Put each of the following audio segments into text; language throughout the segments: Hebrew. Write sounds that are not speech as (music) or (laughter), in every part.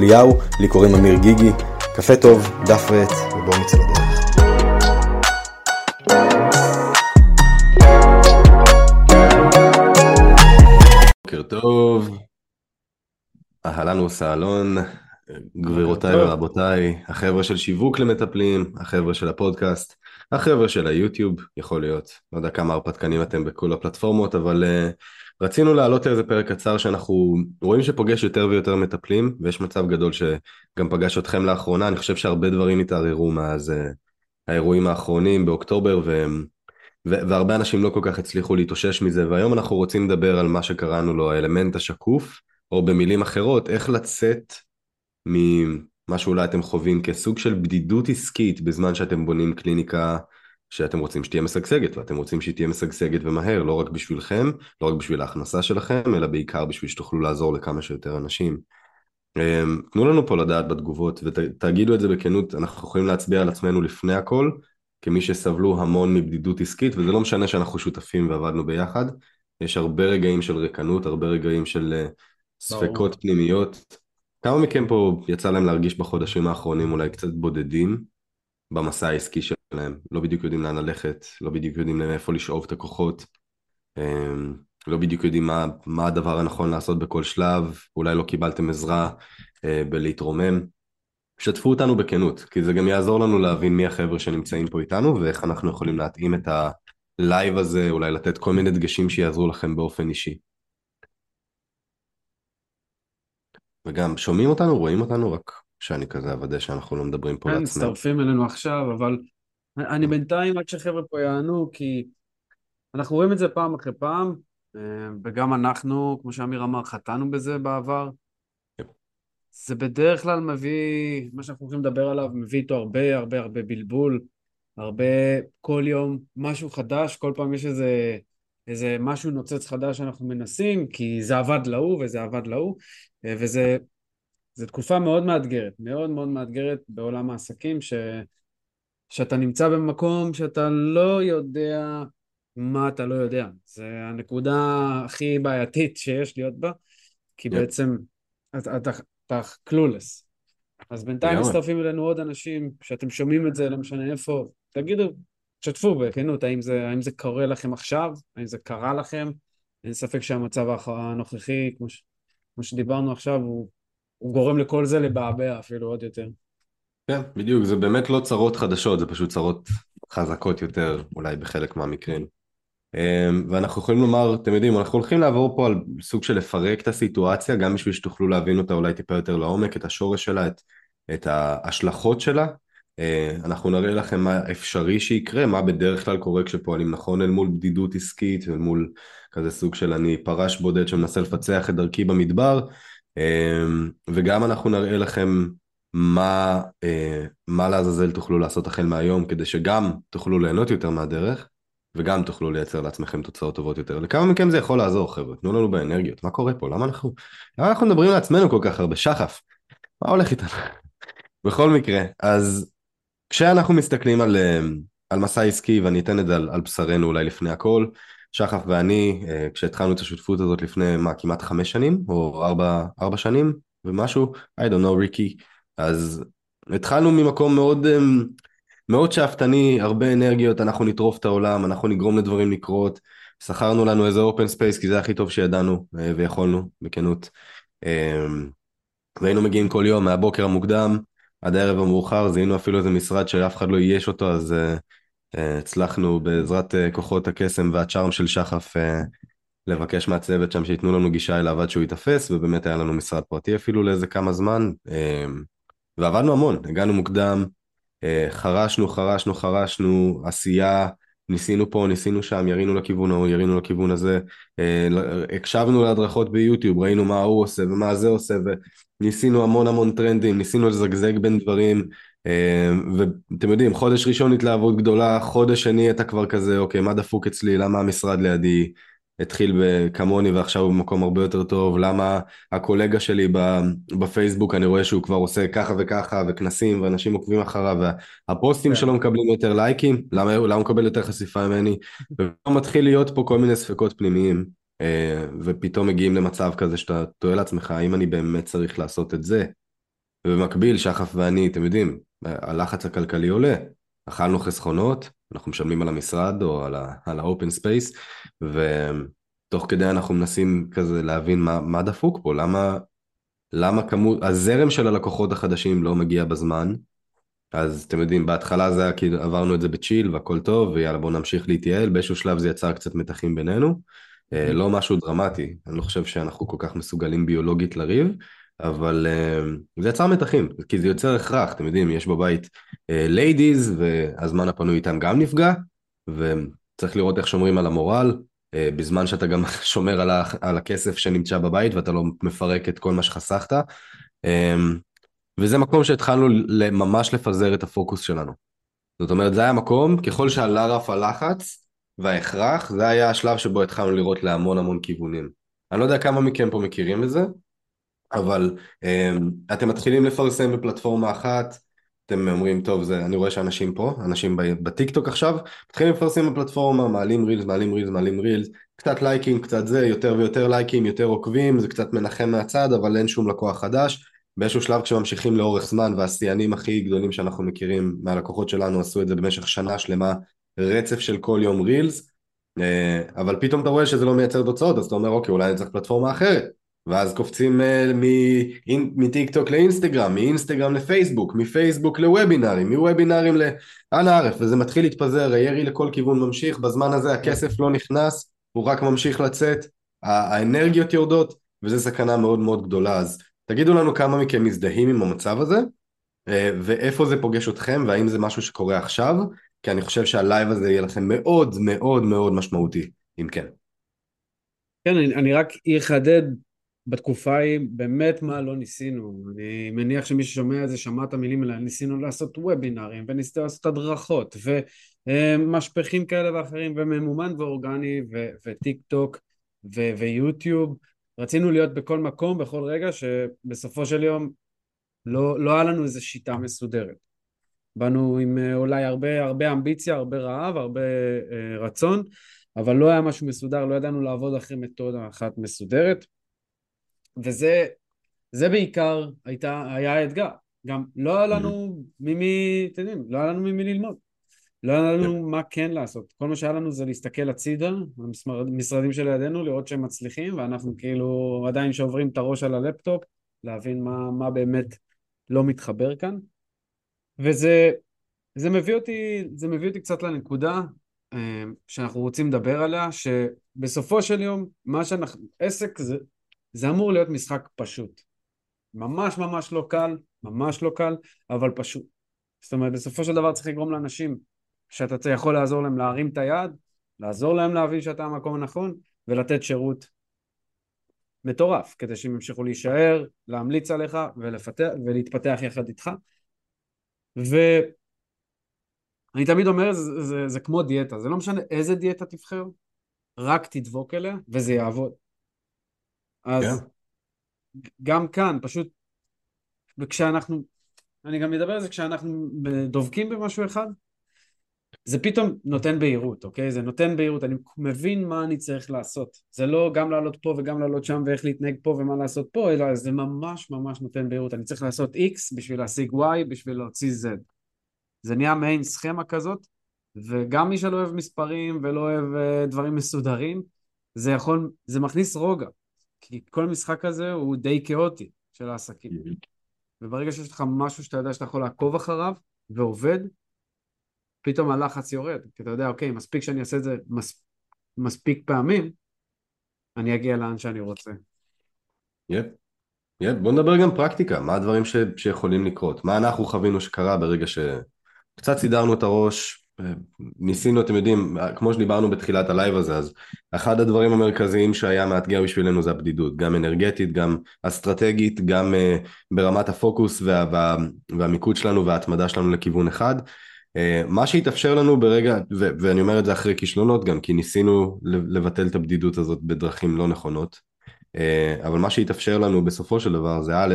אליהו, לי קוראים אמיר גיגי. קפה טוב, דף ועט, ובואו נצא לדרך. בוקר טוב, אהלן וסהלון, גבירותיי ורבותיי, החבר'ה של שיווק למטפלים, החבר'ה של הפודקאסט, החבר'ה של היוטיוב, יכול להיות, לא יודע כמה הרפתקנים אתם בכל הפלטפורמות, אבל uh, רצינו להעלות איזה פרק קצר שאנחנו רואים שפוגש יותר ויותר מטפלים, ויש מצב גדול שגם פגש אתכם לאחרונה, אני חושב שהרבה דברים התערערו מאז uh, האירועים האחרונים באוקטובר. ו- והרבה אנשים לא כל כך הצליחו להתאושש מזה, והיום אנחנו רוצים לדבר על מה שקראנו לו האלמנט השקוף, או במילים אחרות, איך לצאת ממה שאולי אתם חווים כסוג של בדידות עסקית בזמן שאתם בונים קליניקה שאתם רוצים שתהיה משגשגת, ואתם רוצים שהיא תהיה משגשגת ומהר, לא רק בשבילכם, לא רק בשביל ההכנסה שלכם, אלא בעיקר בשביל שתוכלו לעזור לכמה שיותר אנשים. אמ, תנו לנו פה לדעת בתגובות ותגידו את זה בכנות, אנחנו יכולים להצביע על עצמנו לפני הכל, כמי שסבלו המון מבדידות עסקית, וזה לא משנה שאנחנו שותפים ועבדנו ביחד, יש הרבה רגעים של ריקנות, הרבה רגעים של אה, ספקות פנימיות. כמה מכם פה יצא להם להרגיש בחודשים האחרונים אולי קצת בודדים במסע העסקי שלהם, לא בדיוק יודעים לאן ללכת, לא בדיוק יודעים מאיפה לשאוב את הכוחות, אמ, לא בדיוק יודעים מה, מה הדבר הנכון לעשות בכל שלב, אולי לא קיבלתם עזרה אה, בלהתרומם. שתפו אותנו בכנות, כי זה גם יעזור לנו להבין מי החבר'ה שנמצאים פה איתנו ואיך אנחנו יכולים להתאים את ה live הזה, אולי לתת כל מיני דגשים שיעזרו לכם באופן אישי. וגם שומעים אותנו, רואים אותנו, רק שאני כזה אוודא שאנחנו לא מדברים פה כן, לעצמנו. מצטרפים אלינו עכשיו, אבל אני בינתיים עד שחבר'ה פה יענו, כי אנחנו רואים את זה פעם אחרי פעם, אה, וגם אנחנו, כמו שאמיר אמר, חטאנו בזה בעבר. כן. זה בדרך כלל מביא, מה שאנחנו הולכים לדבר עליו, מביא איתו הרבה הרבה הרבה בלבול, הרבה, כל יום משהו חדש, כל פעם יש איזה, איזה משהו נוצץ חדש שאנחנו מנסים, כי זה עבד להוא וזה עבד להוא, אה, וזה זו תקופה מאוד מאתגרת, מאוד מאוד מאתגרת בעולם העסקים, ש... שאתה נמצא במקום שאתה לא יודע מה אתה לא יודע. זה הנקודה הכי בעייתית שיש להיות בה, כי yeah. בעצם אתה, אתה, אתה קלולס. אז בינתיים yeah. מצטרפים אלינו עוד אנשים שאתם שומעים את זה, לא משנה איפה, תגידו, תשתפו בכנות, האם זה, האם זה קורה לכם עכשיו, האם זה קרה לכם. אין ספק שהמצב הנוכחי, כמו, ש, כמו שדיברנו עכשיו, הוא הוא גורם לכל זה לבעבע אפילו עוד יותר. כן, בדיוק, זה באמת לא צרות חדשות, זה פשוט צרות חזקות יותר, אולי בחלק מהמקרים. אמ, ואנחנו יכולים לומר, אתם יודעים, אנחנו הולכים לעבור פה על סוג של לפרק את הסיטואציה, גם בשביל שתוכלו להבין אותה אולי טיפה יותר לעומק, את השורש שלה, את, את ההשלכות שלה. אה, אנחנו נראה לכם מה אפשרי שיקרה, מה בדרך כלל קורה כשפועלים נכון אל מול בדידות עסקית, אל מול כזה סוג של אני פרש בודד שמנסה לפצח את דרכי במדבר, וגם אנחנו נראה לכם מה, אה, מה לעזאזל תוכלו לעשות החל מהיום כדי שגם תוכלו ליהנות יותר מהדרך וגם תוכלו לייצר לעצמכם תוצאות טובות יותר. לכמה מכם זה יכול לעזור חבר'ה? תנו לנו באנרגיות, מה קורה פה? למה אנחנו, למה אנחנו מדברים לעצמנו כל כך הרבה? שחף, מה הולך איתנו? (laughs) בכל מקרה, אז כשאנחנו מסתכלים על, אה, על מסע עסקי ואני אתן את זה על, על בשרנו אולי לפני הכל, שחף ואני, אה, כשהתחלנו את השותפות הזאת לפני מה, כמעט חמש שנים, או ארבע, ארבע שנים ומשהו, I don't know, ריקי, אז התחלנו ממקום מאוד, אמ, מאוד שאפתני, הרבה אנרגיות, אנחנו נטרוף את העולם, אנחנו נגרום לדברים לקרות, שכרנו לנו איזה open space, כי זה הכי טוב שידענו אה, ויכולנו, בכנות. והיינו מגיעים כל יום מהבוקר המוקדם עד הערב המאוחר, זיהינו אפילו איזה משרד שאף אחד לא אייש אותו, אז אה, הצלחנו בעזרת אה, כוחות הקסם והצ'ארם של שחף אה, לבקש מהצוות שם שייתנו לנו גישה אליו עד שהוא ייתפס, ובאמת היה לנו משרד פרטי אפילו לאיזה כמה זמן, ועבדנו המון, הגענו מוקדם, חרשנו, חרשנו, חרשנו, עשייה ניסינו פה, ניסינו שם, ירינו לכיוון ההוא, ירינו לכיוון הזה, אה, הקשבנו להדרכות ביוטיוב, ראינו מה הוא עושה ומה זה עושה, וניסינו המון המון טרנדים, ניסינו לזגזג בין דברים, אה, ואתם יודעים, חודש ראשון התלהבות גדולה, חודש שני אתה כבר כזה, אוקיי, מה דפוק אצלי, למה המשרד לידי התחיל כמוני ועכשיו הוא במקום הרבה יותר טוב, למה הקולגה שלי בפייסבוק, אני רואה שהוא כבר עושה ככה וככה, וכנסים, ואנשים עוקבים אחריו, והפוסטים כן. שלו מקבלים יותר לייקים, למה, למה הוא מקבל יותר חשיפה ממני, ומתחיל להיות פה כל מיני ספקות פנימיים, אה, ופתאום מגיעים למצב כזה שאתה תוהה לעצמך, האם אני באמת צריך לעשות את זה? ובמקביל, שחף ואני, אתם יודעים, הלחץ הכלכלי עולה. אכלנו חסכונות, אנחנו משלמים על המשרד או על ה-open space, ותוך כדי אנחנו מנסים כזה להבין מה, מה דפוק פה, למה, למה כמות, הזרם של הלקוחות החדשים לא מגיע בזמן, אז אתם יודעים, בהתחלה זה היה כאילו עברנו את זה בצ'יל והכל טוב, ויאללה בוא נמשיך להתייעל, באיזשהו שלב זה יצר קצת מתחים בינינו, אה, לא משהו דרמטי, אני לא חושב שאנחנו כל כך מסוגלים ביולוגית לריב, אבל uh, זה יצר מתחים, כי זה יוצר הכרח, אתם יודעים, יש בבית ladies, uh, והזמן הפנוי איתם גם נפגע, וצריך לראות איך שומרים על המורל, uh, בזמן שאתה גם (laughs) שומר על, על הכסף שנמצא בבית ואתה לא מפרק את כל מה שחסכת. וזה מקום שהתחלנו ממש לפזר את הפוקוס שלנו. זאת אומרת, זה היה מקום, ככל שעלה רף הלחץ וההכרח, זה היה השלב שבו התחלנו לראות להמון המון כיוונים. אני לא יודע כמה מכם פה מכירים את זה, אבל um, אתם מתחילים לפרסם בפלטפורמה אחת, אתם אומרים, טוב, זה, אני רואה שאנשים פה, אנשים בטיקטוק עכשיו, מתחילים לפרסם בפלטפורמה, מעלים רילס, מעלים רילס, מעלים רילס, קצת לייקים, קצת זה, יותר ויותר לייקים, יותר עוקבים, זה קצת מנחם מהצד, אבל אין שום לקוח חדש. באיזשהו שלב כשממשיכים לאורך זמן, והשיאנים הכי גדולים שאנחנו מכירים מהלקוחות שלנו עשו את זה במשך שנה שלמה, רצף של כל יום רילס, אה, אבל פתאום אתה רואה שזה לא מייצר תוצאות, אז אתה אומר, אוקיי, אולי אני צריך פלטפורמה אחרת. ואז קופצים uh, מטיק טוק לאינסטגרם, מאינסטגרם לפייסבוק, מפייסבוק לוובינארים, מוובינארים לאנה ערף, וזה מתחיל להתפזר, הירי לכל כיוון ממשיך, בזמן הזה הכסף לא נכנס, הוא רק ממשיך לצאת, האנרגיות יורדות, וזו סכנה מאוד מאוד גדולה. אז תגידו לנו כמה מכם מזדהים עם המצב הזה, אה, ואיפה זה פוגש אתכם, והאם זה משהו שקורה עכשיו, כי אני חושב שה live הזה יהיה לכם מאוד מאוד מאוד משמעותי, אם כן. כן, אני רק אחדד בתקופה ההיא באמת מה לא ניסינו, אני מניח שמי ששומע את זה שמע את המילים האלה, ניסינו לעשות וובינארים וניסינו לעשות הדרכות ומשפכים כאלה ואחרים וממומן ואורגני ו- וטיק טוק ו- ויוטיוב, רצינו להיות בכל מקום בכל רגע שבסופו של יום לא, לא היה לנו איזו שיטה מסודרת. באנו עם אה, אולי הרבה, הרבה אמביציה, הרבה רעב, הרבה אה, רצון, אבל לא היה משהו מסודר, לא ידענו לעבוד אחרי מתודה אחת מסודרת. וזה זה בעיקר הייתה, היה האתגר. גם לא היה לנו ממי, אתם יודעים, לא היה לנו ממי ללמוד. לא היה לנו כן. מה כן לעשות. כל מה שהיה לנו זה להסתכל הצידה, המשרדים שלידינו, לראות שהם מצליחים, ואנחנו כאילו עדיין שוברים את הראש על הלפטופ, להבין מה, מה באמת לא מתחבר כאן. וזה זה מביא אותי, זה מביא אותי קצת לנקודה אה, שאנחנו רוצים לדבר עליה, שבסופו של יום, מה שאנחנו, עסק זה, זה אמור להיות משחק פשוט. ממש ממש לא קל, ממש לא קל, אבל פשוט. זאת אומרת, בסופו של דבר צריך לגרום לאנשים שאתה יכול לעזור להם להרים את היד, לעזור להם להבין שאתה המקום הנכון, ולתת שירות מטורף, כדי שהם ימשיכו להישאר, להמליץ עליך ולפתח, ולהתפתח יחד איתך. ואני תמיד אומר, זה, זה, זה כמו דיאטה, זה לא משנה איזה דיאטה תבחר, רק תדבוק אליה וזה יעבוד. אז. כן. גם כאן, פשוט, וכשאנחנו, אני גם מדבר על זה כשאנחנו דובקים במשהו אחד, זה פתאום נותן בהירות, אוקיי? זה נותן בהירות, אני מבין מה אני צריך לעשות. זה לא גם לעלות פה וגם לעלות שם ואיך להתנהג פה ומה לעשות פה, אלא זה ממש ממש נותן בהירות. אני צריך לעשות X בשביל להשיג Y, בשביל להוציא Z. זה נהיה מעין סכמה כזאת, וגם מי שלא אוהב מספרים ולא אוהב uh, דברים מסודרים, זה יכול, זה מכניס רוגע. כי כל משחק הזה הוא די כאוטי של העסקים. וברגע שיש לך משהו שאתה יודע שאתה יכול לעקוב אחריו ועובד, פתאום הלחץ יורד. כי אתה יודע, אוקיי, מספיק שאני אעשה את זה מס, מספיק פעמים, אני אגיע לאן שאני רוצה. Yep. Yep, בוא נדבר גם פרקטיקה, מה הדברים ש, שיכולים לקרות, מה אנחנו חווינו שקרה ברגע שקצת סידרנו את הראש, ניסינו, אתם יודעים, כמו שדיברנו בתחילת ה live הזה, אז אחד הדברים המרכזיים שהיה מאתגר בשבילנו זה הבדידות, גם אנרגטית, גם אסטרטגית, גם uh, ברמת הפוקוס וה, וה, והמיקוד שלנו וההתמדה שלנו לכיוון אחד. Uh, מה שהתאפשר לנו ברגע, ו- ואני אומר את זה אחרי כישלונות גם, כי ניסינו לבטל את הבדידות הזאת בדרכים לא נכונות, uh, אבל מה שהתאפשר לנו בסופו של דבר זה א',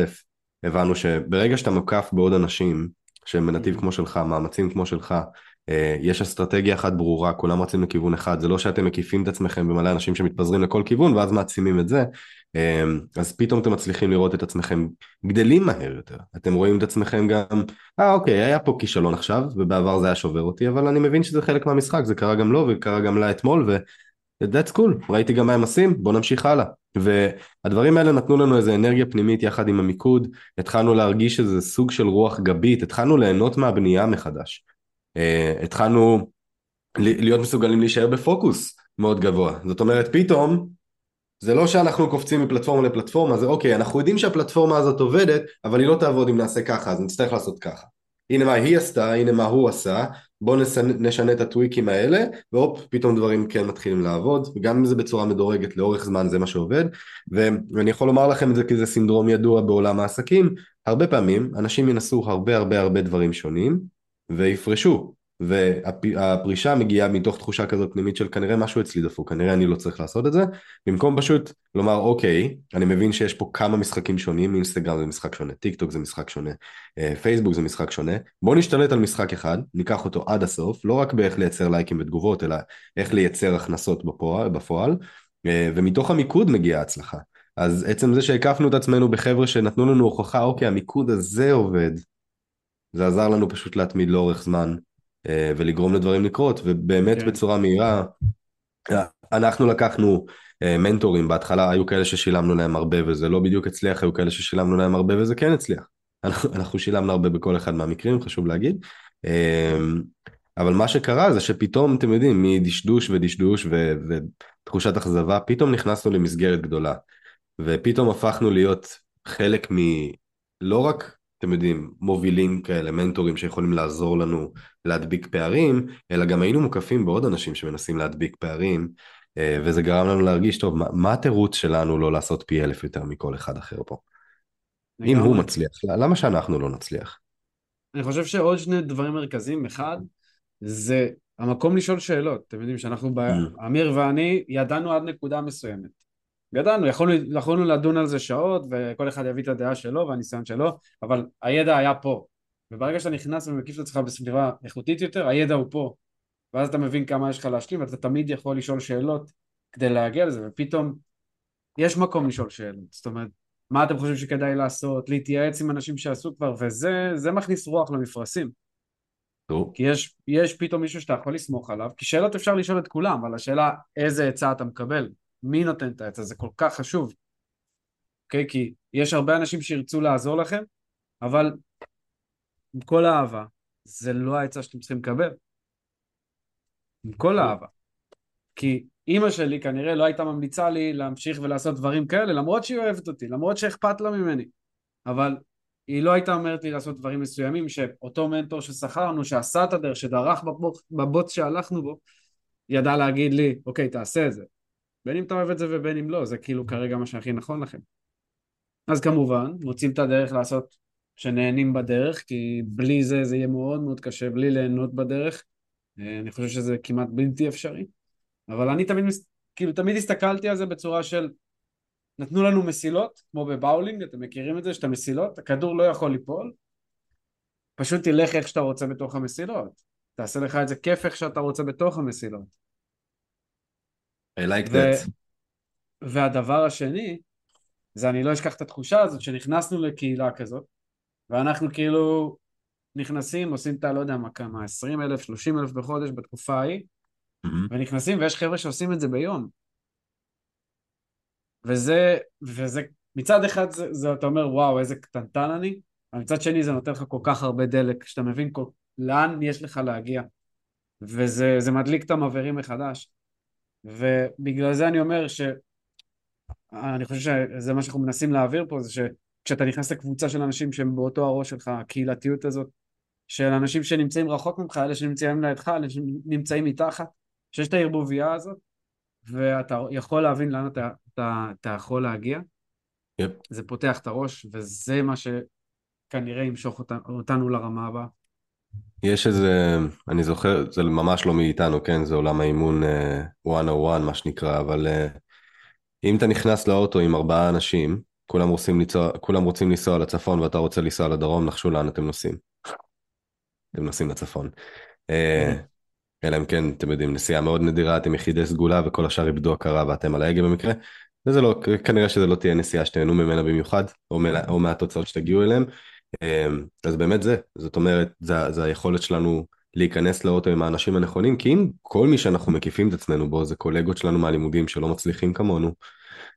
הבנו שברגע שאתה מוקף בעוד אנשים, שהם בנתיב כמו שלך, מאמצים כמו שלך, יש אסטרטגיה אחת ברורה, כולם רצים לכיוון אחד, זה לא שאתם מקיפים את עצמכם במלא אנשים שמתפזרים לכל כיוון ואז מעצימים את זה, אה, אז פתאום אתם מצליחים לראות את עצמכם גדלים מהר יותר, אתם רואים את עצמכם גם, אה אוקיי, היה פה כישלון עכשיו, ובעבר זה היה שובר אותי, אבל אני מבין שזה חלק מהמשחק, זה קרה גם לו וקרה גם לה אתמול, ו... that's cool, ראיתי גם מה הם עושים, בוא נמשיך הלאה. והדברים האלה נתנו לנו איזה אנרגיה פנימית יחד עם המיקוד, התחלנו להרגיש איזה סוג של רוח גבית, התחלנו ליהנות מהבנייה מחדש. Uh, התחלנו להיות מסוגלים להישאר בפוקוס מאוד גבוה. זאת אומרת, פתאום, זה לא שאנחנו קופצים מפלטפורמה לפלטפורמה, זה אוקיי, אנחנו יודעים שהפלטפורמה הזאת עובדת, אבל היא לא תעבוד אם נעשה ככה, אז נצטרך לעשות ככה. הנה מה היא עשתה, הנה מה הוא עשה, בואו נשנה את הטוויקים האלה, והופ, פתאום דברים כן מתחילים לעבוד, וגם אם זה בצורה מדורגת לאורך זמן זה מה שעובד, ואני יכול לומר לכם את זה כי זה סינדרום ידוע בעולם העסקים, הרבה פעמים אנשים ינסו הרבה הרבה הרבה דברים שונים, ויפרשו, והפרישה מגיעה מתוך תחושה כזאת פנימית של כנראה משהו אצלי דפוק, כנראה אני לא צריך לעשות את זה, במקום פשוט לומר אוקיי, אני מבין שיש פה כמה משחקים שונים, אינסטגרם זה משחק שונה, טיק טוק זה משחק שונה, אה, פייסבוק זה משחק שונה, בוא נשתלט על משחק אחד, ניקח אותו עד הסוף, לא רק באיך לייצר לייקים ותגובות, אלא איך לייצר הכנסות בפועל, בפועל אה, ומתוך המיקוד מגיעה ההצלחה. אז עצם זה שהקפנו את עצמנו בחבר'ה שנתנו לנו הוכחה, אוקיי, המיקוד הזה עובד, זה עזר לנו פשוט להתמיד לאורך זמן אה, ולגרום לדברים לקרות, ובאמת כן. בצורה מהירה, אנחנו לקחנו אה, מנטורים, בהתחלה היו כאלה ששילמנו להם הרבה וזה לא בדיוק הצליח, היו כאלה ששילמנו להם הרבה וזה כן הצליח. אנחנו, אנחנו שילמנו הרבה בכל אחד מהמקרים, חשוב להגיד. אה, אבל מה שקרה זה שפתאום, אתם יודעים, מדשדוש ודשדוש ו, ותחושת אכזבה, פתאום נכנסנו למסגרת גדולה. ופתאום הפכנו להיות חלק מ... לא רק אתם יודעים, מובילים כאלה, מנטורים שיכולים לעזור לנו להדביק פערים, אלא גם היינו מוקפים בעוד אנשים שמנסים להדביק פערים, אה, וזה גרם לנו להרגיש, טוב, מה, מה התירוץ שלנו לא לעשות פי אלף יותר מכל אחד אחר פה? אם הוא מצליח, למה שאנחנו לא נצליח? אני חושב שעוד שני דברים מרכזיים, אחד, זה המקום לשאול שאלות. אתם יודעים שאנחנו, mm. אמיר ואני, ידענו עד נקודה מסוימת. גדלנו, יכולנו, יכולנו לדון על זה שעות וכל אחד יביא את הדעה שלו והניסיון שלו, אבל הידע היה פה. וברגע שאתה נכנס ומקיף את עצמך בסביבה איכותית יותר, הידע הוא פה. ואז אתה מבין כמה יש לך להשלים, ואתה תמיד יכול לשאול שאלות כדי להגיע לזה, ופתאום יש מקום לשאול שאלות. זאת אומרת, מה אתם חושבים שכדאי לעשות, להתייעץ עם אנשים שעשו כבר, וזה מכניס רוח למפרשים. טוב. כי יש, יש פתאום מישהו שאתה יכול לסמוך עליו, כי שאלות אפשר לשאול את כולם, אבל השאלה איזה עצה אתה מקבל. מי נותן את העץ הזה? זה כל כך חשוב. אוקיי? Okay? כי יש הרבה אנשים שירצו לעזור לכם, אבל עם כל האהבה, זה לא העצה שאתם צריכים לקבל. עם כל האהבה. כי אימא שלי כנראה לא הייתה ממליצה לי להמשיך ולעשות דברים כאלה, למרות שהיא אוהבת אותי, למרות שאכפת לה ממני. אבל היא לא הייתה אומרת לי לעשות דברים מסוימים שאותו מנטור ששכרנו, שעשה את הדרך, שדרך בבוץ שהלכנו בו, ידע להגיד לי, אוקיי, תעשה את זה. בין אם אתה אוהב את זה ובין אם לא, זה כאילו כרגע מה שהכי נכון לכם. אז כמובן, מוצאים את הדרך לעשות שנהנים בדרך, כי בלי זה זה יהיה מאוד מאוד קשה, בלי ליהנות בדרך. אה, אני חושב שזה כמעט בלתי אפשרי. אבל אני תמיד, כאילו תמיד הסתכלתי על זה בצורה של נתנו לנו מסילות, כמו בבאולינג, אתם מכירים את זה, שאתה מסילות, הכדור לא יכול ליפול, פשוט תלך איך שאתה רוצה בתוך המסילות. תעשה לך את זה כיף איך שאתה רוצה בתוך המסילות. I like that. והדבר השני, זה אני לא אשכח את התחושה הזאת שנכנסנו לקהילה כזאת, ואנחנו כאילו נכנסים, עושים את הלא יודע מה כמה, 20 אלף, 30 אלף בחודש בתקופה ההיא, mm-hmm. ונכנסים ויש חבר'ה שעושים את זה ביום. וזה, וזה, מצד אחד זה, זה אתה אומר וואו איזה קטנטן אני, אבל מצד שני זה נותן לך כל כך הרבה דלק, שאתה מבין כל, לאן יש לך להגיע, וזה מדליק את המבערים מחדש. ובגלל זה אני אומר ש... אני חושב שזה מה שאנחנו מנסים להעביר פה, זה שכשאתה נכנס לקבוצה של אנשים שהם באותו הראש שלך, הקהילתיות הזאת, של אנשים שנמצאים רחוק ממך, אלה שנמצאים לידך, אלה שנמצאים מתחת, שיש את הערבוביה הזאת, ואתה יכול להבין לאן אתה, אתה, אתה יכול להגיע. Yep. זה פותח את הראש, וזה מה שכנראה ימשוך אותנו, אותנו לרמה הבאה. יש איזה, אני זוכר, זה ממש לא מאיתנו, כן? זה עולם האימון uh, 101 מה שנקרא, אבל uh, אם אתה נכנס לאוטו עם ארבעה אנשים, כולם רוצים, לנסוע, כולם רוצים לנסוע לצפון ואתה רוצה לנסוע לדרום, נחשו לאן אתם נוסעים. אתם נוסעים לצפון. אה, אלא אם כן, אתם יודעים, נסיעה מאוד נדירה, אתם יחידי סגולה וכל השאר איבדו הכרה ואתם על ההגה במקרה. וזה לא, כנראה שזה לא תהיה נסיעה שתהנו ממנה במיוחד, או, מלה, או מהתוצאות שתגיעו אליהן. אה, אז באמת זה, זאת אומרת, זה, זה היכולת שלנו להיכנס לאוטו עם האנשים הנכונים, כי אם כל מי שאנחנו מקיפים את עצמנו בו זה קולגות שלנו מהלימודים שלא מצליחים כמונו,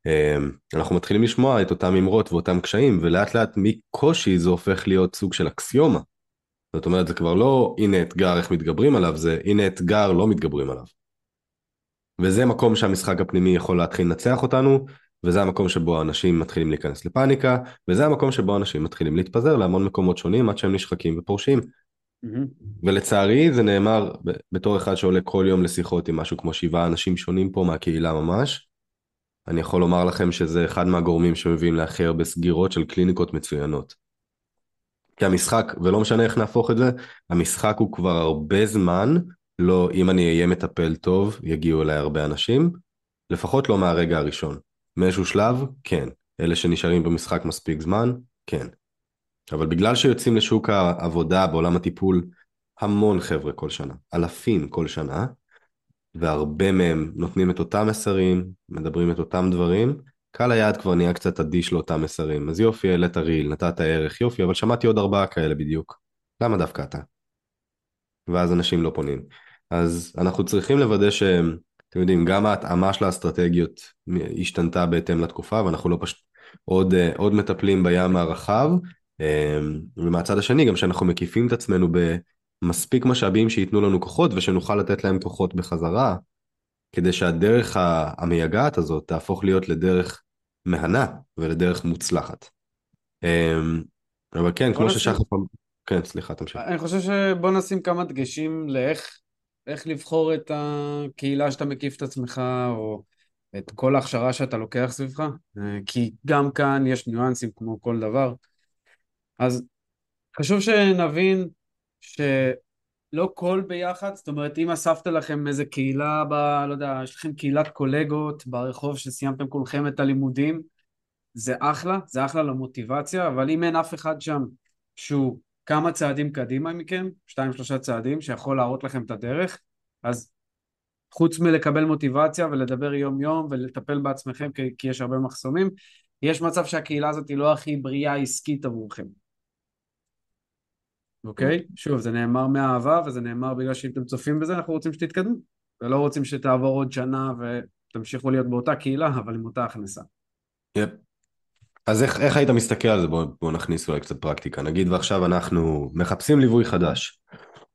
אמ, אנחנו מתחילים לשמוע את אותם אמרות ואותם קשיים, ולאט לאט מקושי זה הופך להיות סוג של אקסיומה. זאת אומרת, זה כבר לא הנה אתגר איך מתגברים עליו, זה הנה אתגר לא מתגברים עליו. וזה מקום שהמשחק הפנימי יכול להתחיל לנצח אותנו, וזה המקום שבו אנשים מתחילים להיכנס לפאניקה, וזה המקום שבו אנשים מתחילים להתפזר להמון מקומות שונים עד שהם נשחקים ופורשים. Mm-hmm. ולצערי זה נאמר בתור אחד שעולה כל יום לשיחות עם משהו כמו שבעה אנשים שונים פה מהקהילה ממש, אני יכול לומר לכם שזה אחד מהגורמים שמביאים להכי הרבה סגירות של קליניקות מצוינות. כי המשחק, ולא משנה איך נהפוך את זה, המשחק הוא כבר הרבה זמן, לא אם אני אהיה מטפל טוב, יגיעו אליי הרבה אנשים, לפחות לא מהרגע הראשון. מאיזשהו שלב, כן. אלה שנשארים במשחק מספיק זמן, כן. אבל בגלל שיוצאים לשוק העבודה בעולם הטיפול המון חבר'ה כל שנה, אלפים כל שנה, והרבה מהם נותנים את אותם מסרים, מדברים את אותם דברים, קהל היעד כבר נהיה קצת אדיש לאותם מסרים. אז יופי, העלית ריל, נתת ערך, יופי, אבל שמעתי עוד ארבעה כאלה בדיוק. למה דווקא אתה? ואז אנשים לא פונים. אז אנחנו צריכים לוודא שהם, אתם יודעים, גם ההתאמה של האסטרטגיות השתנתה בהתאם לתקופה, ואנחנו לא פשוט עוד, אה, עוד מטפלים בים הרחב, אה, ומהצד השני גם שאנחנו מקיפים את עצמנו ב... מספיק משאבים שייתנו לנו כוחות ושנוכל לתת להם כוחות בחזרה, כדי שהדרך המייגעת הזאת תהפוך להיות לדרך מהנה ולדרך מוצלחת. אמ, אבל כן, כמו ששחר. כן, סליחה, תמשיך. אני חושב שבוא נשים כמה דגשים לאיך איך לבחור את הקהילה שאתה מקיף את עצמך, או את כל ההכשרה שאתה לוקח סביבך, אה, כי גם כאן יש ניואנסים כמו כל דבר. אז חשוב שנבין שלא כל ביחד, זאת אומרת אם אספת לכם איזה קהילה, ב, לא יודע, יש לכם קהילת קולגות ברחוב שסיימתם כולכם את הלימודים, זה אחלה, זה אחלה למוטיבציה, אבל אם אין אף אחד שם שהוא כמה צעדים קדימה מכם, שתיים שלושה צעדים, שיכול להראות לכם את הדרך, אז חוץ מלקבל מוטיבציה ולדבר יום יום ולטפל בעצמכם כי, כי יש הרבה מחסומים, יש מצב שהקהילה הזאת היא לא הכי בריאה עסקית עבורכם. אוקיי? שוב, זה נאמר מאהבה וזה נאמר בגלל שאם אתם צופים בזה אנחנו רוצים שתתקדמו ולא רוצים שתעבור עוד שנה ותמשיכו להיות באותה קהילה אבל עם אותה הכנסה. יפ. אז איך, איך היית מסתכל על זה? בואו בוא נכניס אולי קצת פרקטיקה. נגיד ועכשיו אנחנו מחפשים ליווי חדש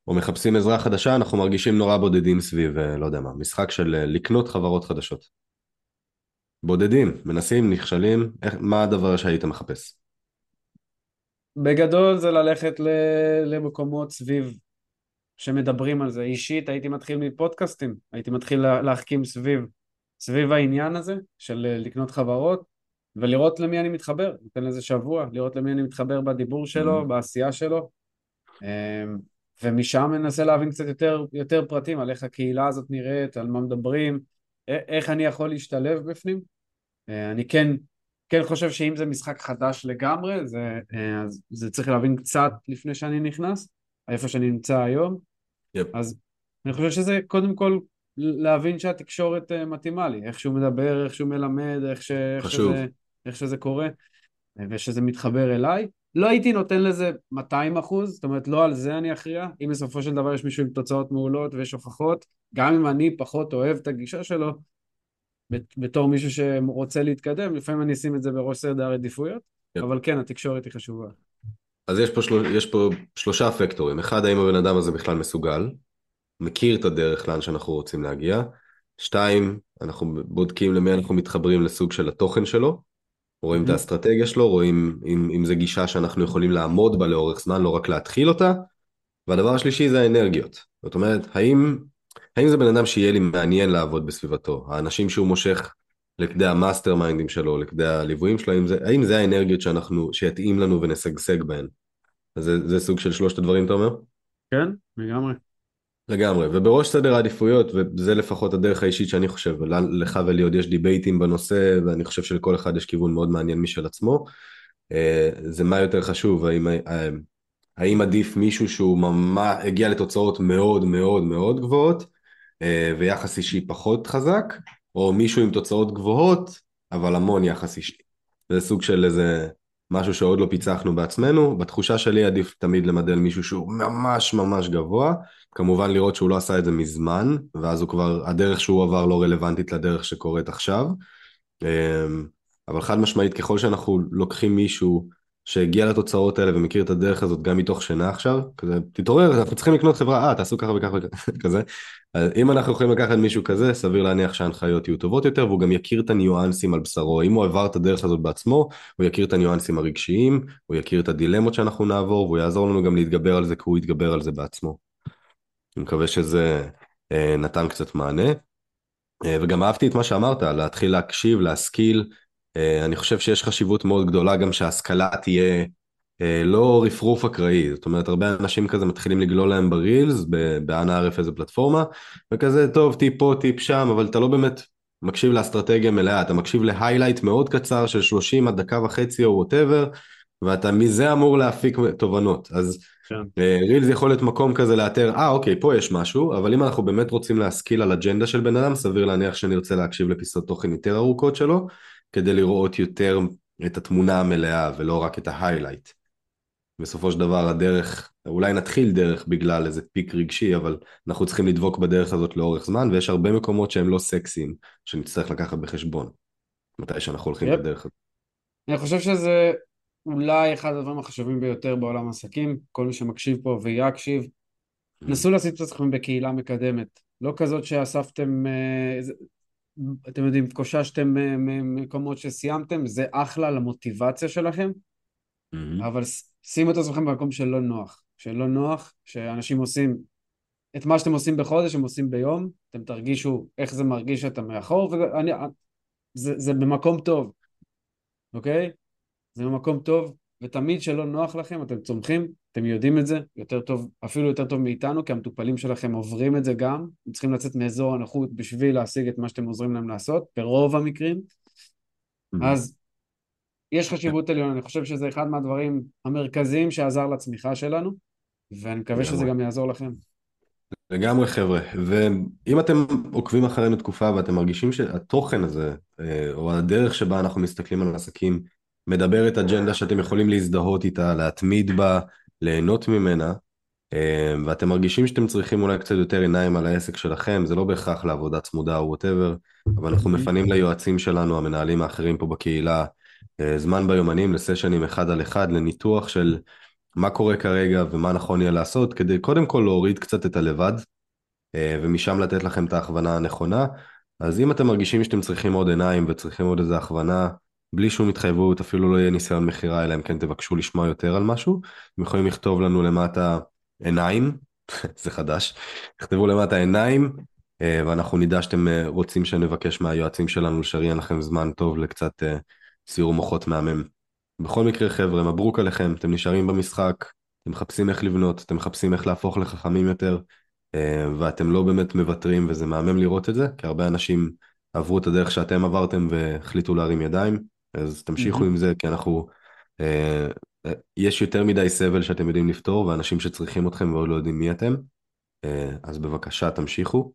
או מחפשים עזרה חדשה, אנחנו מרגישים נורא בודדים סביב, אה, לא יודע מה, משחק של אה, לקנות חברות חדשות. בודדים, מנסים, נכשלים, איך, מה הדבר שהיית מחפש? בגדול זה ללכת למקומות סביב שמדברים על זה. אישית הייתי מתחיל מפודקאסטים, הייתי מתחיל להחכים סביב, סביב העניין הזה של אה, לקנות חברות ולראות למי אני מתחבר, נותן לזה שבוע, לראות למי אני מתחבר בדיבור שלו, mm-hmm. בעשייה שלו אמ, ומשם ננסה להבין קצת יותר, יותר פרטים על איך הקהילה הזאת נראית, על מה מדברים, איך אני יכול להשתלב בפנים. אה, אני כן כן חושב שאם זה משחק חדש לגמרי, זה, אה, אז זה צריך להבין קצת לפני שאני נכנס, איפה שאני נמצא היום. Yep. אז אני חושב שזה קודם כל להבין שהתקשורת אה, מתאימה לי, איך שהוא מדבר, איך שהוא מלמד, איך, ש... איך, שזה, איך שזה קורה, ושזה מתחבר אליי. לא הייתי נותן לזה 200 אחוז, זאת אומרת לא על זה אני אכריע, אם בסופו של דבר יש מישהו עם תוצאות מעולות ויש הוכחות, גם אם אני פחות אוהב את הגישה שלו, בתור מישהו שרוצה להתקדם, לפעמים אני אשים את זה בראש סדר העדיפויות, כן. אבל כן, התקשורת היא חשובה. אז יש פה, של... יש פה שלושה פקטורים, אחד, האם הבן אדם הזה בכלל מסוגל, מכיר את הדרך לאן שאנחנו רוצים להגיע, שתיים, אנחנו בודקים למי אנחנו מתחברים לסוג של התוכן שלו, רואים mm-hmm. את האסטרטגיה שלו, רואים אם, אם זה גישה שאנחנו יכולים לעמוד בה לאורך זמן, לא רק להתחיל אותה, והדבר השלישי זה האנרגיות. זאת אומרת, האם, האם זה בן אדם שיהיה לי מעניין לעבוד בסביבתו? האנשים שהוא מושך לכדי המאסטר מיינדים שלו, לכדי הליוויים שלו, האם זה, האם זה האנרגיות שאנחנו, שיתאים לנו ונשגשג בהן? אז זה, זה סוג של שלושת הדברים, אתה אומר? כן, לגמרי. לגמרי, ובראש סדר העדיפויות, וזה לפחות הדרך האישית שאני חושב, לך ולי עוד יש דיבייטים בנושא, ואני חושב שלכל אחד יש כיוון מאוד מעניין משל עצמו, אה, זה מה יותר חשוב, האם, אה, האם עדיף מישהו שהוא ממש הגיע לתוצאות מאוד מאוד מאוד גבוהות, אה, ויחס אישי פחות חזק, או מישהו עם תוצאות גבוהות, אבל המון יחס אישי. זה סוג של איזה משהו שעוד לא פיצחנו בעצמנו, בתחושה שלי עדיף תמיד למדל מישהו שהוא ממש ממש גבוה, כמובן לראות שהוא לא עשה את זה מזמן, ואז הוא כבר, הדרך שהוא עבר לא רלוונטית לדרך שקורית עכשיו, אמ, אבל חד משמעית ככל שאנחנו לוקחים מישהו שהגיע לתוצאות האלה ומכיר את הדרך הזאת גם מתוך שינה עכשיו, כזה תתעורר, אנחנו צריכים לקנות חברה, אה תעשו ככה וככה וכזה, (laughs) אם אנחנו יכולים לקחת מישהו כזה, סביר להניח שההנחיות יהיו טובות יותר, והוא גם יכיר את הניואנסים על בשרו. אם הוא עבר את הדרך הזאת בעצמו, הוא יכיר את הניואנסים הרגשיים, הוא יכיר את הדילמות שאנחנו נעבור, והוא יעזור לנו גם להתגבר על זה, כי הוא יתגבר על זה בעצמו. אני מקווה שזה אה, נתן קצת מענה. אה, וגם אהבתי את מה שאמרת, להתחיל להקשיב, להשכיל. אה, אני חושב שיש חשיבות מאוד גדולה גם שההשכלה תהיה לא רפרוף אקראי, זאת אומרת הרבה אנשים כזה מתחילים לגלול להם ברילס, באנה ערף איזה פלטפורמה, וכזה טוב טיפ פה טיפ שם, אבל אתה לא באמת מקשיב לאסטרטגיה מלאה, אתה מקשיב ל highlight מאוד קצר של 30 עד דקה וחצי או whatever, ואתה מזה אמור להפיק תובנות, אז reels יכול להיות מקום כזה לאתר, אה אוקיי פה יש משהו, אבל אם אנחנו באמת רוצים להשכיל על אג'נדה של בן אדם, סביר להניח שנרצה להקשיב לפיסות תוכן יותר ארוכות שלו, כדי לראות יותר את התמונה המלאה ולא רק את ה highlight. בסופו של דבר הדרך, אולי נתחיל דרך בגלל איזה peak רגשי, אבל אנחנו צריכים לדבוק בדרך הזאת לאורך זמן, ויש הרבה מקומות שהם לא סקסיים, שנצטרך לקחת בחשבון, מתי שאנחנו הולכים yep. בדרך הזאת. אני חושב שזה אולי אחד הדברים החשובים ביותר בעולם העסקים, כל מי שמקשיב פה ויקשיב, mm-hmm. נסו לשים את עצמכם בקהילה מקדמת, לא כזאת שאספתם, אה, אתם יודעים, קוששתם אה, מקומות שסיימתם, זה אחלה למוטיבציה שלכם, mm-hmm. אבל שימו את עצמכם במקום שלא נוח. שלא נוח, שאנשים עושים את מה שאתם עושים בחודש, הם עושים ביום, אתם תרגישו איך זה מרגיש שאתה מאחור, ואני, זה, זה במקום טוב, אוקיי? זה במקום טוב, ותמיד שלא נוח לכם, אתם צומחים, אתם יודעים את זה, יותר טוב, אפילו יותר טוב מאיתנו, כי המטופלים שלכם עוברים את זה גם, הם צריכים לצאת מאזור הנוחות בשביל להשיג את מה שאתם עוזרים להם לעשות, ברוב המקרים. Mm-hmm. אז יש חשיבות עליונה, אני חושב שזה אחד מהדברים המרכזיים שעזר לצמיחה שלנו, ואני מקווה שזה גם יעזור לכם. לגמרי חבר'ה, ואם אתם עוקבים אחרינו תקופה ואתם מרגישים שהתוכן הזה, אה, או הדרך שבה אנחנו מסתכלים על עסקים, מדברת אג'נדה שאתם יכולים להזדהות איתה, להתמיד בה, ליהנות ממנה, אה, ואתם מרגישים שאתם צריכים אולי קצת יותר עיניים על העסק שלכם, זה לא בהכרח לעבודה צמודה או whatever, אבל אנחנו מפנים ליועצים שלנו, המנהלים האחרים פה בקהילה, אה, זמן ביומנים לסשנים אחד על אחד לניתוח של מה קורה כרגע ומה נכון יהיה לעשות כדי קודם כל להוריד קצת את הלבד אה, ומשם לתת לכם את ההכוונה הנכונה. אז אם אתם מרגישים שאתם צריכים עוד עיניים וצריכים עוד איזה הכוונה בלי שום התחייבות אפילו לא יהיה ניסיון מכירה אלא אם כן תבקשו לשמוע יותר על משהו אתם יכולים לכתוב לנו למטה עיניים (laughs) זה חדש תכתבו למטה עיניים אה, ואנחנו נדע שאתם רוצים שנבקש מהיועצים שלנו לשריין לכם זמן טוב לקצת סיור מוחות מהמם. בכל מקרה חבר'ה, מברוק עליכם, אתם נשארים במשחק, אתם מחפשים איך לבנות, אתם מחפשים איך להפוך לחכמים יותר, אה, ואתם לא באמת מוותרים, וזה מהמם לראות את זה, כי הרבה אנשים עברו את הדרך שאתם עברתם והחליטו להרים ידיים, אז תמשיכו mm-hmm. עם זה, כי אנחנו... אה, אה, יש יותר מדי סבל שאתם יודעים לפתור, ואנשים שצריכים אתכם ועוד לא יודעים מי אתם, אז בבקשה תמשיכו.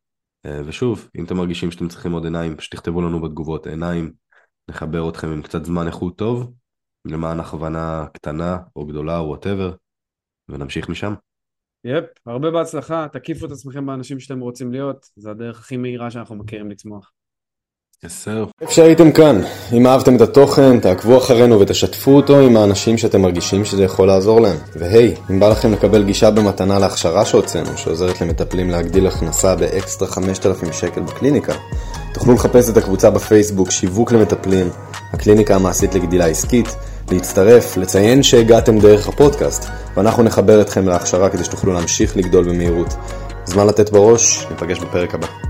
ושוב, אם אתם מרגישים שאתם צריכים עוד עיניים, פשוט תכתבו לנו בתגובות עיניים, נחבר אתכם עם קצת זמן איכות טוב, למען הכוונה קטנה או גדולה או whatever, ונמשיך משם. Yep, הרבה בהצלחה, תקיפו את עצמכם באנשים שאתם רוצים להיות, זה הדרך הכי מהירה שאנחנו מכירים לצמוח. איפה שהייתם כאן, אם אהבתם את התוכן, תעקבו אחרינו ותשתפו אותו עם האנשים שאתם מרגישים שזה יכול לעזור להם. והי, אם בא לכם לקבל גישה במתנה להכשרה שהוצאנו, שעוזרת למטפלים להגדיל הכנסה באקסטרה 5,000 שקל בקליניקה, תוכלו לחפש את הקבוצה בפייסבוק שיווק למטפלים, הקליניקה המעשית לגדילה עסקית, להצטרף, לציין שהגעתם דרך הפודקאסט, ואנחנו נחבר אתכם להכשרה כדי שתוכלו להמשיך לגדול במהירות. זמן לתת בראש, ניפגש בפרק הבא.